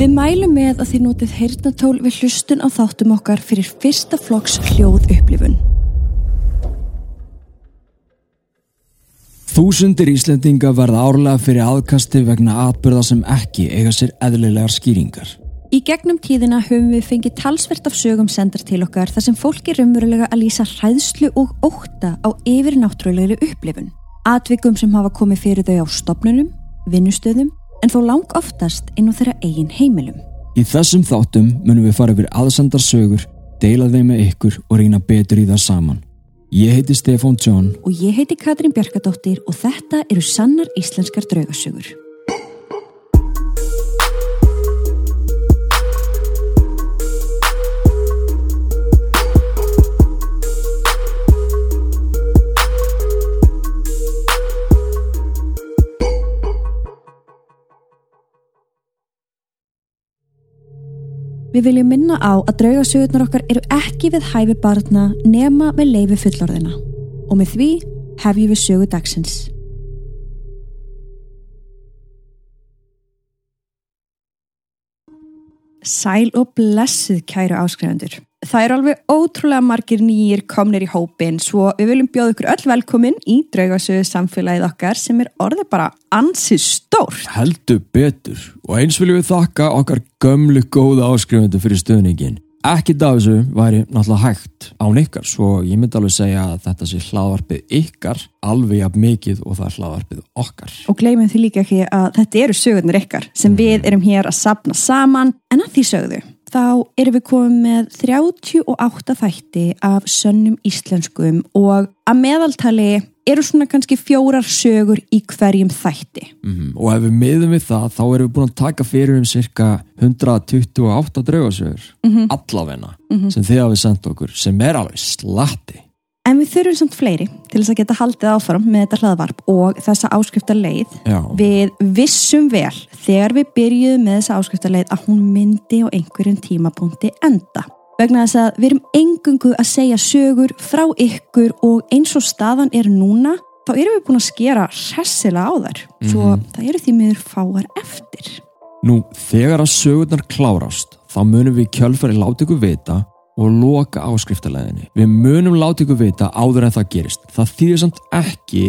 Við mælum með að þið notið heyrnatól við hlustun á þáttum okkar fyrir fyrsta flokks hljóð upplifun. Þúsundir Íslendinga verða árlega fyrir aðkasti vegna atbyrða sem ekki eiga sér eðlilegar skýringar. Í gegnum tíðina höfum við fengið talsvert af sögum sendar til okkar þar sem fólk er umverulega að lýsa hræðslu og óta á yfirnáttúrulegri upplifun. Atvikum sem hafa komið fyrir þau á stopnunum, vinnustöðum en þó lang oftast inn á þeirra eigin heimilum. Í þessum þáttum munum við fara yfir aðsendar sögur, deila þeim með ykkur og reyna betur í það saman. Ég heiti Stefán John Og ég heiti Katrín Bjarkadóttir og þetta eru sannar íslenskar draugasögur. Við viljum minna á að draugasögurnar okkar eru ekki við hæfi barna nema með leifi fullorðina og með því hefjum við sögu dagsins. Sæl og blessuð kæru áskrifandur. Það eru alveg ótrúlega margir nýjir komnir í hópin svo við viljum bjóða ykkur öll velkomin í draugasögu samfélagið okkar sem er orðið bara ansið stórt. Heldur betur og eins viljum við þakka okkar gömlu góða áskrifundu fyrir stöðningin. Ekkit af þessu væri náttúrulega hægt án ykkar svo ég myndi alveg segja að þetta sé hlaðvarpið ykkar alveg jafn mikið og það er hlaðvarpið okkar. Og gleymum því líka ekki að þetta eru sögurnir ykkar sem við erum hér að sapna saman en að því sögðu. Þá erum við komið með 38 þætti af sönnum íslenskum og að meðaltali eru svona kannski fjórar sögur í hverjum þætti. Mm Og ef við miðum við það þá erum við búin að taka fyrir um cirka 128 draugasögur allavegna sem þið hafið sendt okkur sem er alveg slatti. En við þurfum samt fleiri til þess að geta haldið áfram með þetta hlaðvarp og þessa áskrifta leið. Já. Við vissum vel þegar við byrjuðum með þessa áskrifta leið að hún myndi á einhverjum tímapunkti enda. Vegna þess að við erum engungu að segja sögur frá ykkur og eins og staðan er núna þá erum við búin að skera hressilega á þær. Svo það eru því miður fáar eftir. Nú, þegar að sögurnar klárast þá munum við kjölfari láta ykkur vita og loka áskriftalæðinni. Við munum láta ykkur vita áður en það gerist. Það þýðir samt ekki,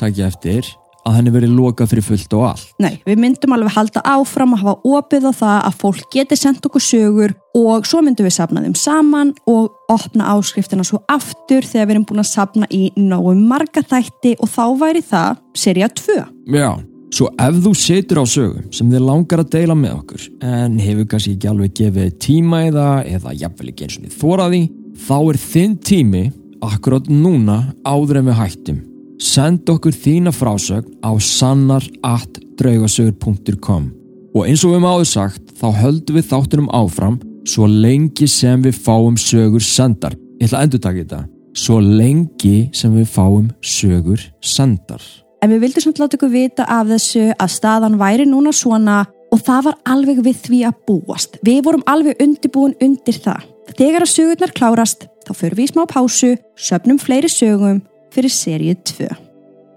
takk ég eftir, að henni verið lokað fyrir fullt og allt. Nei, við myndum alveg halda áfram að hafa opið á það að fólk geti sendt okkur sögur og svo myndum við sapna þeim saman og opna áskriftina svo aftur þegar við erum búin að sapna í nógu marga þætti og þá væri það serja 2. Já, svo ef þú situr á sögu sem þið langar að deila með okkur en hefur kannski ekki alveg gefið tíma það eða jafnvel ekki eins og þið þóraði þá er þinn tími akkurát núna áður en við hættum. Send okkur þína frásögn á sannar.draugasögur.com og eins og við áður sagt þá höldum við þáttunum áfram svo lengi sem við fáum sögur sendar. Ég ætla að endur taka þetta. Svo lengi sem við fáum sögur sendar En við vildum samt láta ykkur vita af þessu að staðan væri núna svona og það var alveg við því að búast. Við vorum alveg undirbúin undir það. Þegar að sögurnar klárast þá förum við í smá pásu, söpnum fleiri sögum fyrir seríu 2.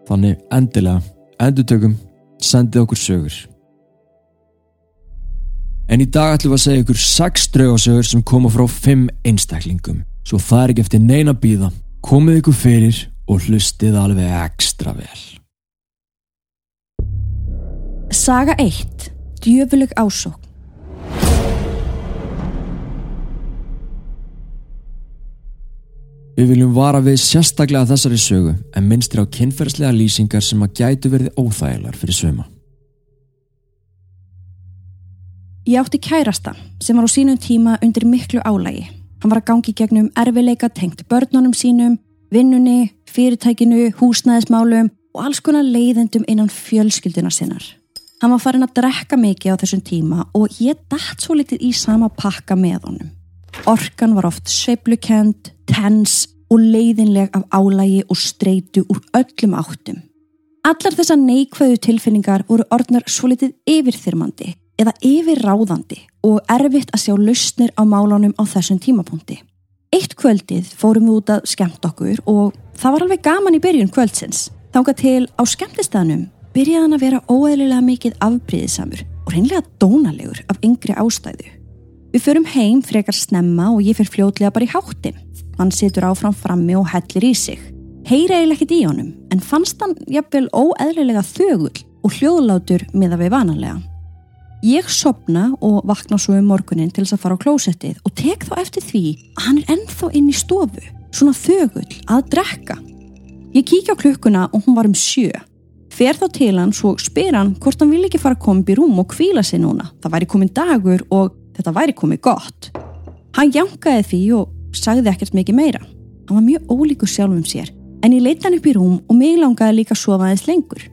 Þannig endilega, endurtökum, sendið okkur sögur. En í dag ætlum við að segja ykkur sex draugasögur sem koma frá fimm einstaklingum. Svo það er ekki eftir neina bíða. Komið ykkur fyrir og hlustið alveg ekstra vel. Saga 1. Djöfuleg ásókn. Við viljum vara við sérstaklega þessari sögu en minnstir á kynferðslega lýsingar sem að gætu verið óþægilar fyrir söma. Ég átti kærasta sem var á sínum tíma undir miklu álægi. Hann var að gangi gegnum erfileika tengt börnunum sínum, vinnunni, fyrirtækinu, húsnæðismálum og alls konar leiðendum innan fjölskylduna sinnar. Hann var farin að drekka mikið á þessum tíma og ég dætt svo litið í sama pakka með honum. Orkan var oft sveiflukend, tens og leiðinleg af álægi og streitu úr öllum áttum. Allar þessar neikvæðu tilfinningar voru orðnar svo litið yfirþyrmandi eða yfirráðandi og erfitt að sjá lausnir á málunum á þessum tímapunkti. Eitt kvöldið fórum við út að skemmt okkur og það var alveg gaman í byrjun kvöldsins. Þánga til á skemmtistæðnum byrjaði hann að vera óeðlilega mikið afbríðisamur og reynlega dónalegur af yngri ástæðu. Við förum heim frekar snemma og ég fyrir fljótlega bara í háttin. Hann situr áfram frammi og hellir í sig. Heyra eiginlega ekkit í honum, en fannst hann jafnvel óeðlilega þögull og hljóðlátur miða við vanalega. Ég sopna og vakna svo um morgunin til þess að fara á klósettið og tek þá eftir því að hann er ennþá inn í stofu, svona þögull, að drekka. Ég kíkja á klukkuna og hún var um sjö. Fer þá til hann svo spyr hann hvort hann vil ekki fara að koma upp í rúm og kvíla sig núna. Það væri komin dagur og þetta væri komið gott. Hann jankaði því og sagði ekkert mikið meira. Hann var mjög ólíkur sjálfum sér en ég leita hann upp í rúm og mig langaði líka að sofa aðeins lengur.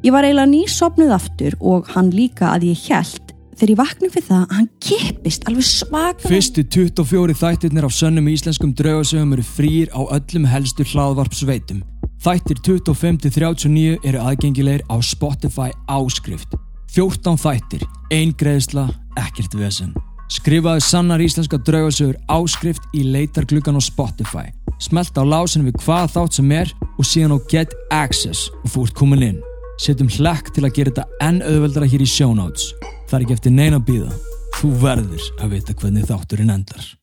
Ég var eiginlega nýsopnuð aftur og hann líka að ég held þegar ég vaknum fyrir það að hann kippist alveg svaka. Fyrstu 24 þættirnir af sönnum íslenskum draugasögum eru frýr á öllum helstu hlaðvarpsveitum. Þættir 25-39 eru aðgengilegir á Spotify áskrift. 14 þættir, ein greiðsla, ekkert vesen. Skrifaðu sannar íslenska draugasögur áskrift í leitargluggan á Spotify. Smelt á lásin við hvað þátt sem er og síðan á Get Access og þú ert komin inn. Setjum hlekk til að gera þetta enn auðveldara hér í show notes. Það er ekki eftir neina býða. Þú verður að vita hvernig þátturinn endar.